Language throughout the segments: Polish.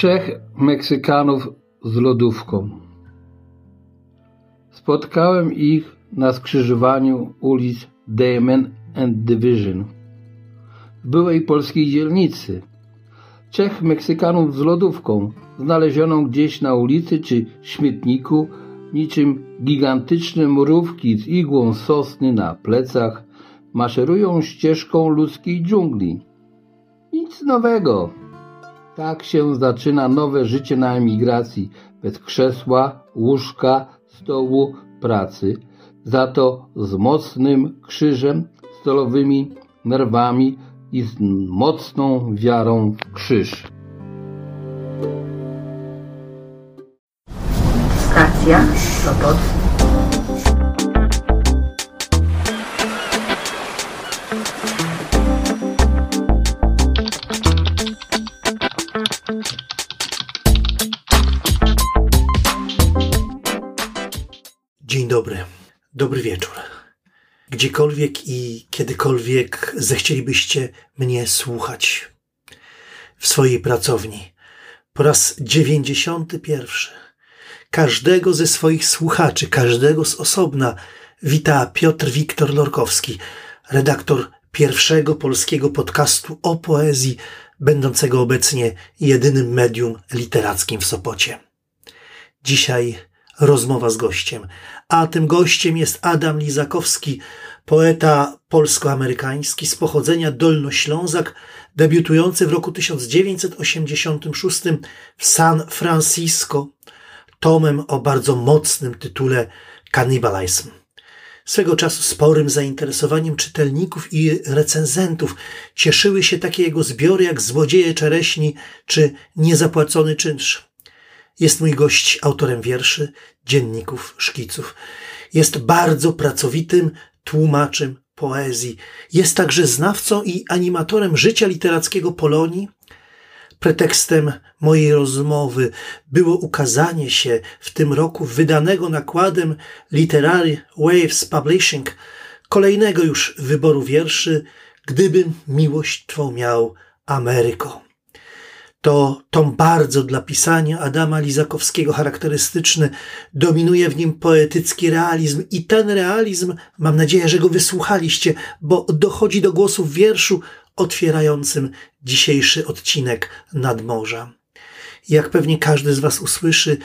Trzech Meksykanów z lodówką. Spotkałem ich na skrzyżowaniu ulic Damon and Division w byłej polskiej dzielnicy. Trzech Meksykanów z lodówką, znalezioną gdzieś na ulicy czy śmietniku, niczym gigantyczne mrówki z igłą sosny na plecach, maszerują ścieżką ludzkiej dżungli. Nic nowego. Tak się zaczyna nowe życie na emigracji, bez krzesła, łóżka, stołu, pracy, za to z mocnym krzyżem, stolowymi nerwami i z mocną wiarą w krzyż. Stacja Sopot. Dobry wieczór. Gdziekolwiek i kiedykolwiek zechcielibyście mnie słuchać w swojej pracowni. Po raz dziewięćdziesiąty pierwszy. Każdego ze swoich słuchaczy, każdego z osobna wita Piotr Wiktor Lorkowski, redaktor pierwszego polskiego podcastu o poezji, będącego obecnie jedynym medium literackim w Sopocie. Dzisiaj rozmowa z gościem, a tym gościem jest Adam Lizakowski, poeta polsko-amerykański z pochodzenia Dolnoślązak, debiutujący w roku 1986 w San Francisco tomem o bardzo mocnym tytule Cannibalism. Swego czasu sporym zainteresowaniem czytelników i recenzentów cieszyły się takie jego zbiory jak Złodzieje Czereśni czy Niezapłacony czynsz. Jest mój gość autorem wierszy, dzienników, szkiców. Jest bardzo pracowitym tłumaczem poezji. Jest także znawcą i animatorem życia literackiego Polonii. Pretekstem mojej rozmowy było ukazanie się w tym roku wydanego nakładem Literary Waves Publishing kolejnego już wyboru wierszy Gdybym miłość Twą miał Ameryko to tom bardzo dla pisania Adama Lizakowskiego charakterystyczny. Dominuje w nim poetycki realizm i ten realizm, mam nadzieję, że go wysłuchaliście, bo dochodzi do głosu w wierszu otwierającym dzisiejszy odcinek Nadmorza. Jak pewnie każdy z Was usłyszy,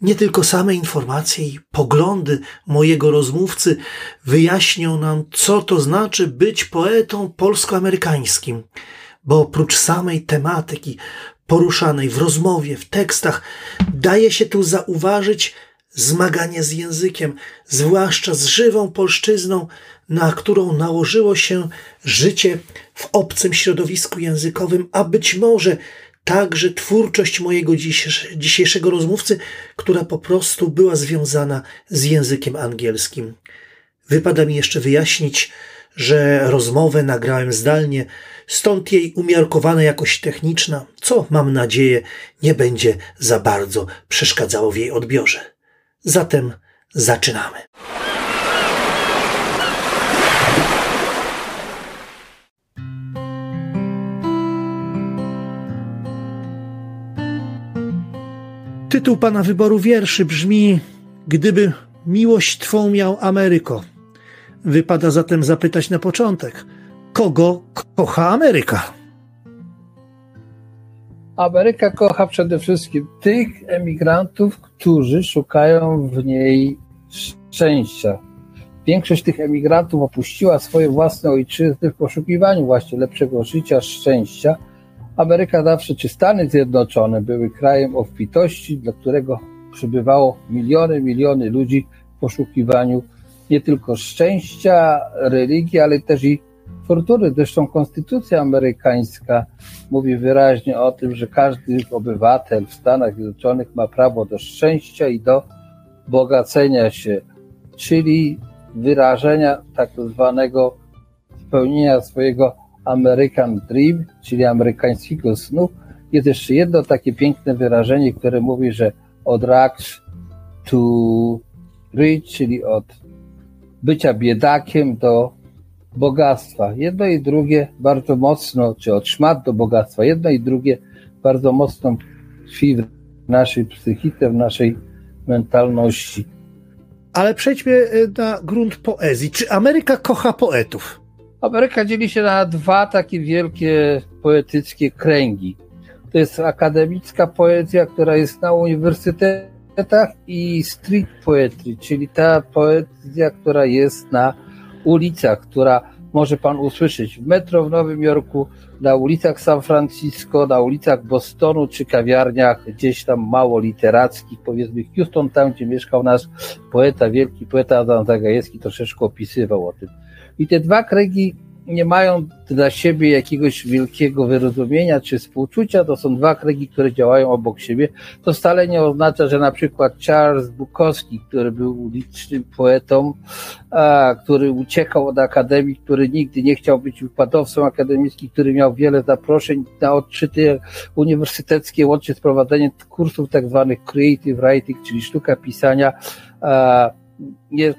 nie tylko same informacje i poglądy mojego rozmówcy wyjaśnią nam, co to znaczy być poetą polsko-amerykańskim bo oprócz samej tematyki poruszanej w rozmowie, w tekstach, daje się tu zauważyć zmaganie z językiem, zwłaszcza z żywą polszczyzną, na którą nałożyło się życie w obcym środowisku językowym, a być może także twórczość mojego dzisiejszego rozmówcy, która po prostu była związana z językiem angielskim. Wypada mi jeszcze wyjaśnić, że rozmowę nagrałem zdalnie, stąd jej umiarkowana jakość techniczna, co mam nadzieję nie będzie za bardzo przeszkadzało w jej odbiorze. Zatem zaczynamy. Tytuł pana wyboru wierszy brzmi Gdyby miłość twą miał Ameryko. Wypada zatem zapytać na początek, kogo kocha Ameryka? Ameryka kocha przede wszystkim tych emigrantów, którzy szukają w niej szczęścia. Większość tych emigrantów opuściła swoje własne ojczyzny w poszukiwaniu właśnie lepszego życia, szczęścia. Ameryka zawsze, czy Stany Zjednoczone były krajem obfitości, dla którego przybywało miliony, miliony ludzi w poszukiwaniu nie tylko szczęścia, religii, ale też i fortuny. Zresztą konstytucja amerykańska mówi wyraźnie o tym, że każdy obywatel w Stanach Zjednoczonych ma prawo do szczęścia i do bogacenia się, czyli wyrażenia tak zwanego spełnienia swojego American Dream, czyli amerykańskiego snu. Jest jeszcze jedno takie piękne wyrażenie, które mówi, że od rags to rich, czyli od bycia biedakiem do bogactwa. Jedno i drugie bardzo mocno, czy od szmat do bogactwa, jedno i drugie bardzo mocno tkwi w naszej psychice, w naszej mentalności. Ale przejdźmy na grunt poezji. Czy Ameryka kocha poetów? Ameryka dzieli się na dwa takie wielkie poetyckie kręgi. To jest akademicka poezja, która jest na uniwersytetach i street poetry, czyli ta poezja, która jest na ulicach, która może pan usłyszeć w metro w Nowym Jorku, na ulicach San Francisco, na ulicach Bostonu czy kawiarniach gdzieś tam mało literackich, powiedzmy Houston, tam gdzie mieszkał nasz poeta, wielki poeta Adam Zagajewski, troszeczkę opisywał o tym. I te dwa kręgi nie mają dla siebie jakiegoś wielkiego wyrozumienia czy współczucia, to są dwa kręgi, które działają obok siebie. To wcale nie oznacza, że na przykład Charles Bukowski, który był licznym poetą, a, który uciekał od akademii, który nigdy nie chciał być wykładowcą akademickim, który miał wiele zaproszeń na odczyty uniwersyteckie, łącznie z prowadzeniem kursów tak zwanych creative writing, czyli sztuka pisania, a, nie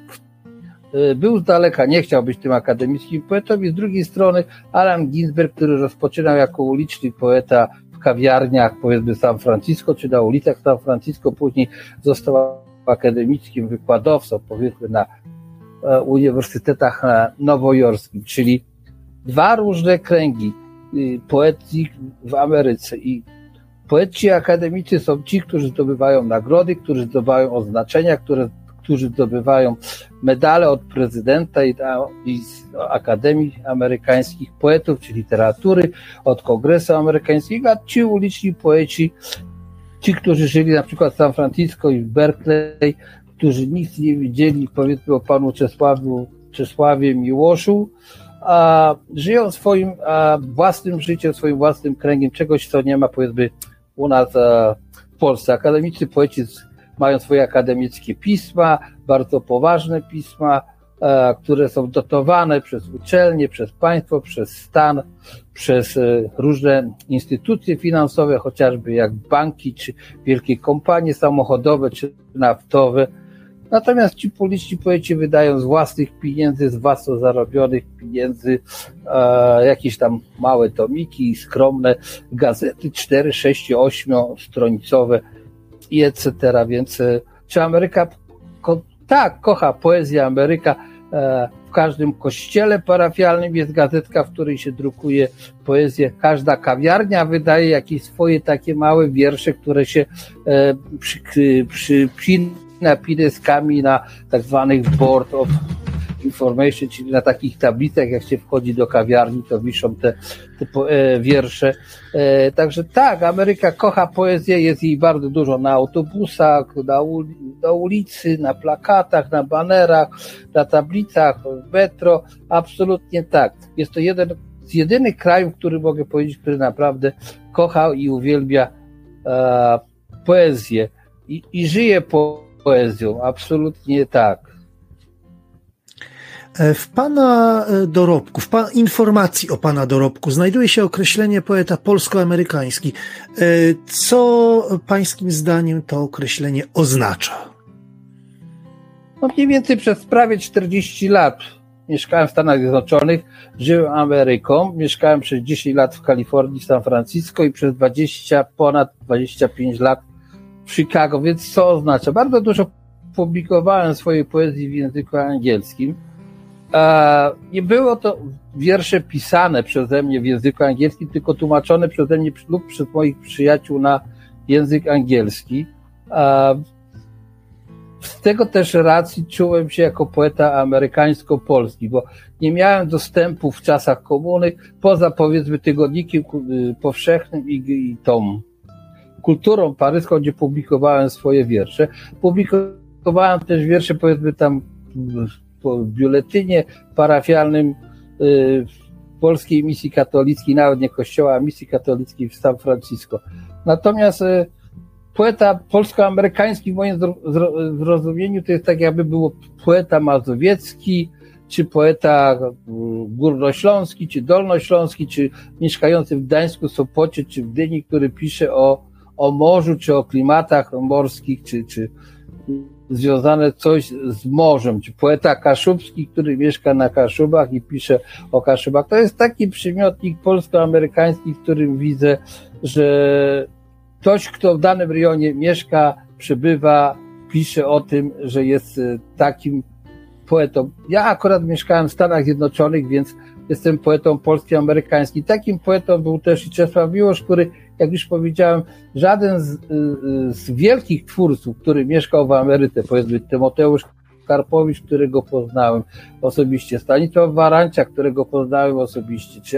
był z daleka, nie chciał być tym akademickim poetą i z drugiej strony Alan Ginsberg, który rozpoczynał jako uliczny poeta w kawiarniach, powiedzmy San Francisco, czy na ulicach San Francisco, później został akademickim wykładowcą, powiedzmy na e, uniwersytetach e, nowojorskim, czyli dwa różne kręgi y, poetyki w Ameryce. I poeci akademicy są ci, którzy zdobywają nagrody, którzy zdobywają oznaczenia, które którzy zdobywają medale od prezydenta i, i z Akademii Amerykańskich Poetów czy Literatury, od Kongresu Amerykańskiego, a ci uliczni poeci, ci, którzy żyli na przykład w San Francisco i w Berkeley, którzy nic nie widzieli, powiedzmy o panu Czesławu, Czesławie Miłoszu, a żyją swoim a własnym życiem, swoim własnym kręgiem, czegoś, co nie ma powiedzmy u nas a, w Polsce. Akademicy poeci mają swoje akademickie pisma, bardzo poważne pisma, e, które są dotowane przez uczelnie, przez państwo, przez stan, przez e, różne instytucje finansowe, chociażby jak banki, czy wielkie kompanie samochodowe, czy naftowe. Natomiast ci policzni poeci wydają z własnych pieniędzy, z własno zarobionych pieniędzy e, jakieś tam małe tomiki, skromne gazety 4, 6, 8 stronicowe, i etc. Więc e, czy Ameryka, tak, kocha poezję Ameryka. E, w każdym kościele parafialnym jest gazetka, w której się drukuje poezję. Każda kawiarnia wydaje jakieś swoje takie małe wiersze, które się e, przy, przypina pineskami na tak zwanych board of information, czyli na takich tablicach, jak się wchodzi do kawiarni, to wiszą te, te e, wiersze. E, także tak, Ameryka kocha poezję, jest jej bardzo dużo na autobusach, na, uli, ulicy, na plakatach, na banerach, na tablicach, w metro. Absolutnie tak. Jest to jeden z jedynych krajów, który mogę powiedzieć, który naprawdę kocha i uwielbia e, poezję i, i żyje po poezją. Absolutnie tak. E, w Pana e, dorobku, w pan, informacji o Pana dorobku znajduje się określenie poeta polsko-amerykański. E, co Pańskim zdaniem to określenie oznacza? No mniej więcej przez prawie 40 lat mieszkałem w Stanach Zjednoczonych, żyłem Ameryką, mieszkałem przez 10 lat w Kalifornii, w San Francisco i przez 20, ponad 25 lat w Chicago, więc co oznacza? Bardzo dużo publikowałem swojej poezji w języku angielskim nie było to wiersze pisane przeze mnie w języku angielskim, tylko tłumaczone przeze mnie lub przez moich przyjaciół na język angielski. E, z tego też racji czułem się jako poeta amerykańsko-polski, bo nie miałem dostępu w czasach komuny poza powiedzmy tygodnikiem y, powszechnym i, i tą kulturą paryską, gdzie publikowałem swoje wiersze. Publikowałem też wiersze powiedzmy tam w biuletynie parafialnym y, polskiej misji katolickiej, nawet nie kościoła, a misji katolickiej w San Francisco. Natomiast y, poeta polsko-amerykański w moim zrozumieniu to jest tak jakby było poeta mazowiecki, czy poeta y, górnośląski, czy dolnośląski, czy mieszkający w Gdańsku, Sopocie, czy w Dyni, który pisze o, o morzu, czy o klimatach morskich, czy, czy związane coś z morzem, czy poeta kaszubski, który mieszka na Kaszubach i pisze o Kaszubach. To jest taki przymiotnik polsko-amerykański, w którym widzę, że ktoś, kto w danym rejonie mieszka, przebywa, pisze o tym, że jest e, takim poetą. Ja akurat mieszkałem w Stanach Zjednoczonych, więc jestem poetą polski-amerykański. Takim poetą był też i Czesław Miłosz, który, jak już powiedziałem, żaden z, y, z wielkich twórców, który mieszkał w Ameryce, powiedzmy Tymoteusz Karpowicz, którego poznałem osobiście, Stanisław Warancia, którego poznałem osobiście, czy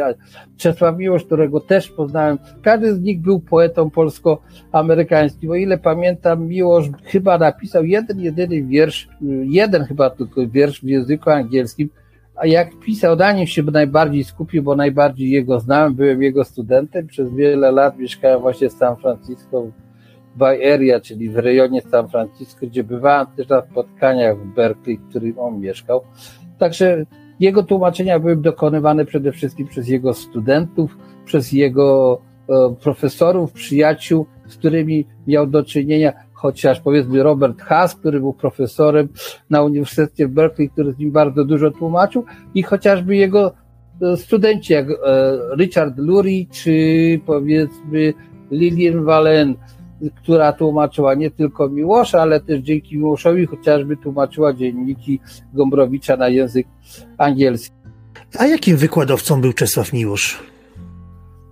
Czesław Miłosz, którego też poznałem. Każdy z nich był poetą polsko-amerykańskim. O ile pamiętam, Miłosz chyba napisał jeden, jedyny wiersz, jeden chyba tylko wiersz w języku angielskim, a jak pisał, na nim się najbardziej skupił, bo najbardziej jego znałem, byłem jego studentem, przez wiele lat mieszkałem właśnie w San Francisco, Bay Area, czyli w rejonie San Francisco, gdzie bywałem też na spotkaniach w Berkeley, w którym on mieszkał. Także jego tłumaczenia były dokonywane przede wszystkim przez jego studentów, przez jego e, profesorów, przyjaciół, z którymi miał do czynienia, chociaż powiedzmy Robert Haas, który był profesorem na Uniwersytecie w Berkeley, który z nim bardzo dużo tłumaczył i chociażby jego e, studenci jak e, Richard Lurie, czy powiedzmy Lillian Valen, która tłumaczyła nie tylko Miłosza, ale też dzięki Miłoszowi chociażby tłumaczyła dzienniki Gombrowicza na język angielski. A jakim wykładowcą był Czesław Miłosz?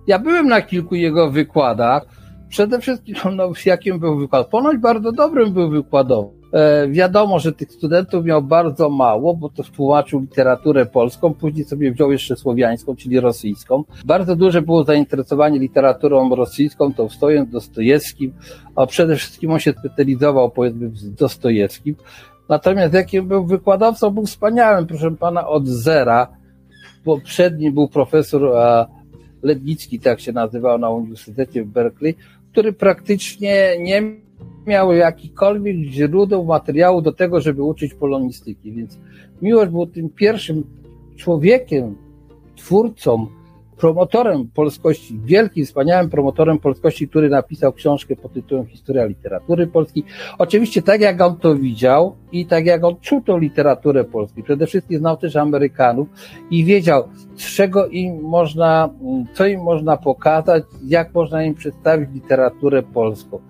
Ja byłem na kilku jego wykładach. Przede wszystkim, no, jakim był wykład? Ponoć bardzo dobrym był wykładowcą. E, wiadomo, że tych studentów miał bardzo mało, bo to tłumaczył literaturę polską, później sobie wziął jeszcze słowiańską, czyli rosyjską. Bardzo duże było zainteresowanie literaturą rosyjską, to stojąc Dostojewskim, a przede wszystkim on się specjalizował, powiedzmy, w Dostojewskim. Natomiast jakim był wykładowcą, był wspaniałym, proszę pana, od zera. Poprzedni był profesor a, Lednicki, tak się nazywał na Uniwersytecie w Berkeley, który praktycznie nie miał jakikolwiek źródeł materiału do tego, żeby uczyć polonistyki. Więc Miłosz był tym pierwszym człowiekiem, twórcą, promotorem polskości, wielkim, wspaniałym promotorem polskości, który napisał książkę pod tytułem Historia literatury polskiej. Oczywiście tak jak on to widział i tak jak on czuł tą literaturę polską. Przede wszystkim znał też Amerykanów i wiedział, czego im można, co im można pokazać, jak można im przedstawić literaturę polską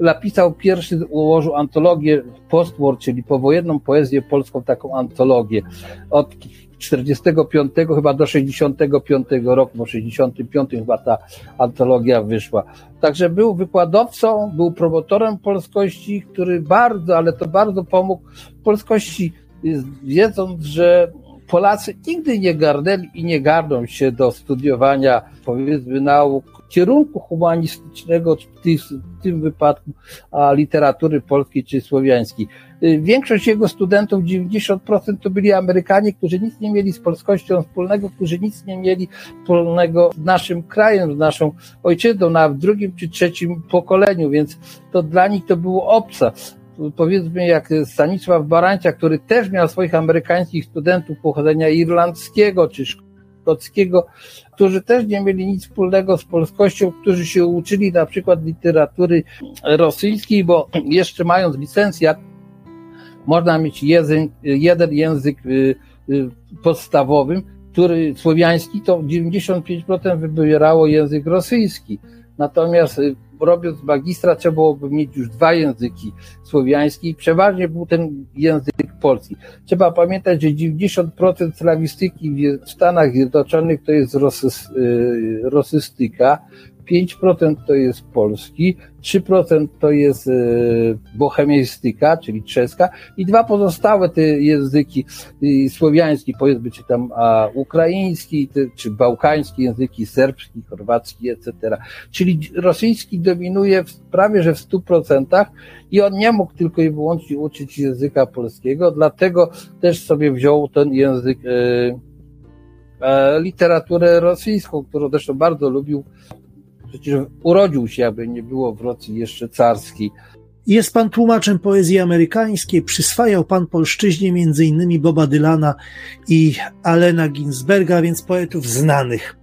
napisał pierwszy, ułożył antologię post-war, czyli powojenną poezję polską, taką antologię. Od 45 chyba do 65 roku, bo 65 chyba ta antologia wyszła. Także był wykładowcą, był promotorem polskości, który bardzo, ale to bardzo pomógł polskości, wiedząc, że Polacy nigdy nie garnęli i nie garną się do studiowania, powiedzmy, nauk kierunku humanistycznego, w tym wypadku a literatury polskiej czy słowiańskiej. Y, większość jego studentów, 90% to byli Amerykanie, którzy nic nie mieli z polskością wspólnego, którzy nic nie mieli wspólnego z naszym krajem, z naszą ojczyzną, na drugim czy trzecim pokoleniu, więc to dla nich to było obca powiedzmy jak Stanisław Barancia, który też miał swoich amerykańskich studentów pochodzenia irlandzkiego czy szkockiego, którzy też nie mieli nic wspólnego z polskością, którzy się uczyli na przykład literatury rosyjskiej, bo jeszcze mając licencjat, można mieć jeden język y, y, podstawowym, który słowiański, to 95% wybierało język rosyjski. Natomiast y, robiąc magistra trzeba byłoby mieć już dwa języki słowiański i przeważnie był ten język polski. Trzeba pamiętać, że 90% slawistyki w Stanach Zjednoczonych to jest y, rosystyka, 5% to jest polski, 3% to jest e, bohemiastyka, czyli czeska i dwa pozostałe te języki słowiański, powiedzmy, czy tam a, ukraiński, czy bałkański, języki serbski, chorwacki, etc. Czyli rosyjski dominuje w, prawie, że w 100% i on nie mógł tylko i wyłącznie uczyć języka polskiego, dlatego też sobie wziął ten język e, e, literaturę rosyjską, którą zresztą bardzo lubił Przecież urodził się, aby nie było w Rosji jeszcze carskiej. Jest pan tłumaczem poezji amerykańskiej, przyswajał pan polszczyźnie m.in. Boba Dylana i Alena Ginsberga, więc poetów znanych.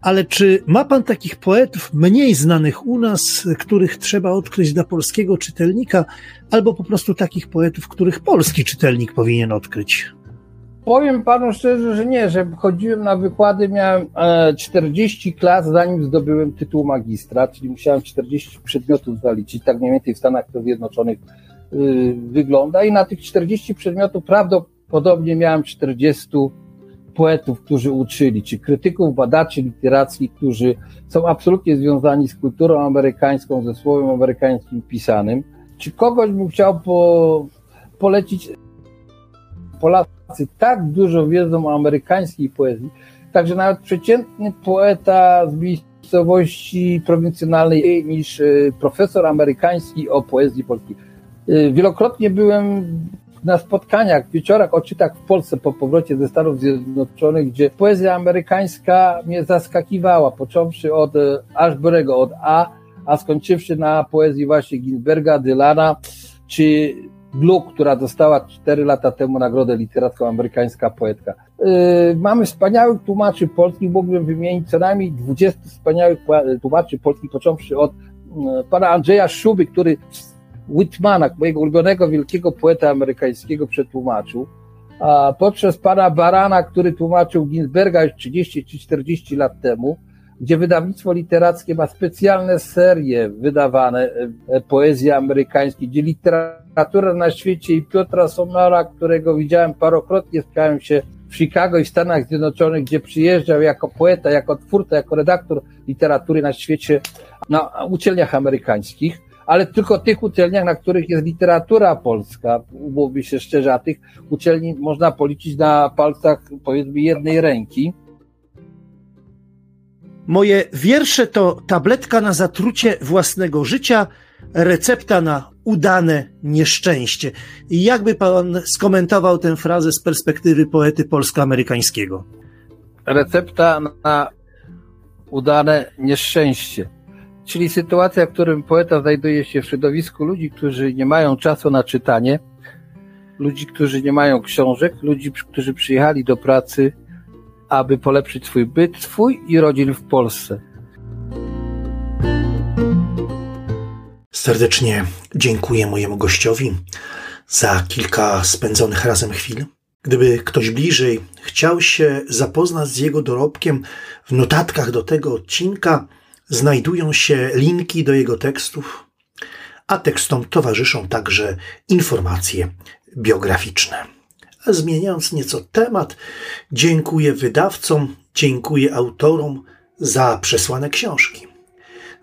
Ale czy ma pan takich poetów mniej znanych u nas, których trzeba odkryć dla polskiego czytelnika, albo po prostu takich poetów, których polski czytelnik powinien odkryć? Powiem panu szczerze, że nie, że chodziłem na wykłady, miałem 40 e, klas, zanim zdobyłem tytuł magistra, czyli musiałem 40 przedmiotów zaliczyć, tak mniej więcej w Stanach Zjednoczonych y, wygląda i na tych 40 przedmiotów prawdopodobnie miałem 40 poetów, którzy uczyli, czy krytyków, badaczy literackich, którzy są absolutnie związani z kulturą amerykańską, ze słowem amerykańskim pisanym. Czy kogoś bym chciał po, polecić? Polacy tak dużo wiedzą o amerykańskiej poezji, także nawet przeciętny poeta z miejscowości prowincjonalnej niż y, profesor amerykański o poezji polskiej. Y, wielokrotnie byłem na spotkaniach, wieczorach, odczytach w Polsce po powrocie ze Stanów Zjednoczonych, gdzie poezja amerykańska mnie zaskakiwała, począwszy od e, Ashbury'ego, od A, a skończywszy na poezji właśnie Ginsberga, Dylana, czy Gluck, która dostała 4 lata temu nagrodę literacką amerykańska poetka. Yy, mamy wspaniałych tłumaczy polskich, mógłbym wymienić co najmniej 20 wspaniałych tłumaczy polskich, począwszy od yy, pana Andrzeja Szuby, który Whitmana, mojego ulubionego wielkiego poeta amerykańskiego, przetłumaczył, a poprzez pana Barana, który tłumaczył Ginsberga już 30 czy 40 lat temu, gdzie wydawnictwo literackie ma specjalne serie wydawane e, poezji amerykańskiej, gdzie literatura na świecie i Piotra Somara, którego widziałem parokrotnie, spotkałem się w Chicago i Stanach Zjednoczonych, gdzie przyjeżdżał jako poeta, jako twórca, jako redaktor literatury na świecie, na uczelniach amerykańskich ale tylko tych uczelniach, na których jest literatura polska, umówmy się szczerze, a tych uczelni można policzyć na palcach powiedzmy jednej ręki. Moje wiersze to tabletka na zatrucie własnego życia, recepta na udane nieszczęście. I jakby pan skomentował tę frazę z perspektywy poety polsko-amerykańskiego? Recepta na udane nieszczęście. Czyli sytuacja, w którym poeta znajduje się w środowisku ludzi, którzy nie mają czasu na czytanie, ludzi, którzy nie mają książek, ludzi, którzy przyjechali do pracy, aby polepszyć swój byt, swój i rodzin w Polsce. Serdecznie dziękuję mojemu gościowi za kilka spędzonych razem chwil. Gdyby ktoś bliżej chciał się zapoznać z jego dorobkiem, w notatkach do tego odcinka znajdują się linki do jego tekstów, a tekstom towarzyszą także informacje biograficzne. Zmieniając nieco temat, dziękuję wydawcom, dziękuję autorom za przesłane książki.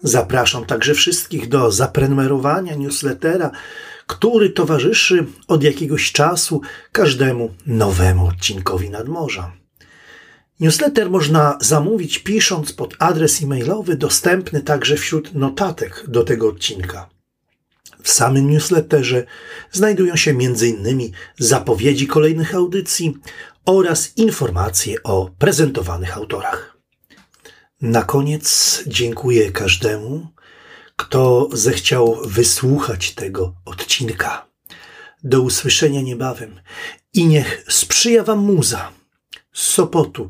Zapraszam także wszystkich do zaprenumerowania newslettera, który towarzyszy od jakiegoś czasu każdemu nowemu odcinkowi nadmorza. Newsletter można zamówić pisząc pod adres e-mailowy dostępny także wśród notatek do tego odcinka. W samym newsletterze znajdują się m.in. zapowiedzi kolejnych audycji oraz informacje o prezentowanych autorach. Na koniec dziękuję każdemu, kto zechciał wysłuchać tego odcinka. Do usłyszenia niebawem i niech sprzyja Wam muza z Sopotu,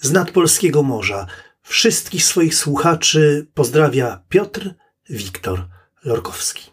z nadpolskiego morza. Wszystkich swoich słuchaczy pozdrawia Piotr Wiktor Lorkowski.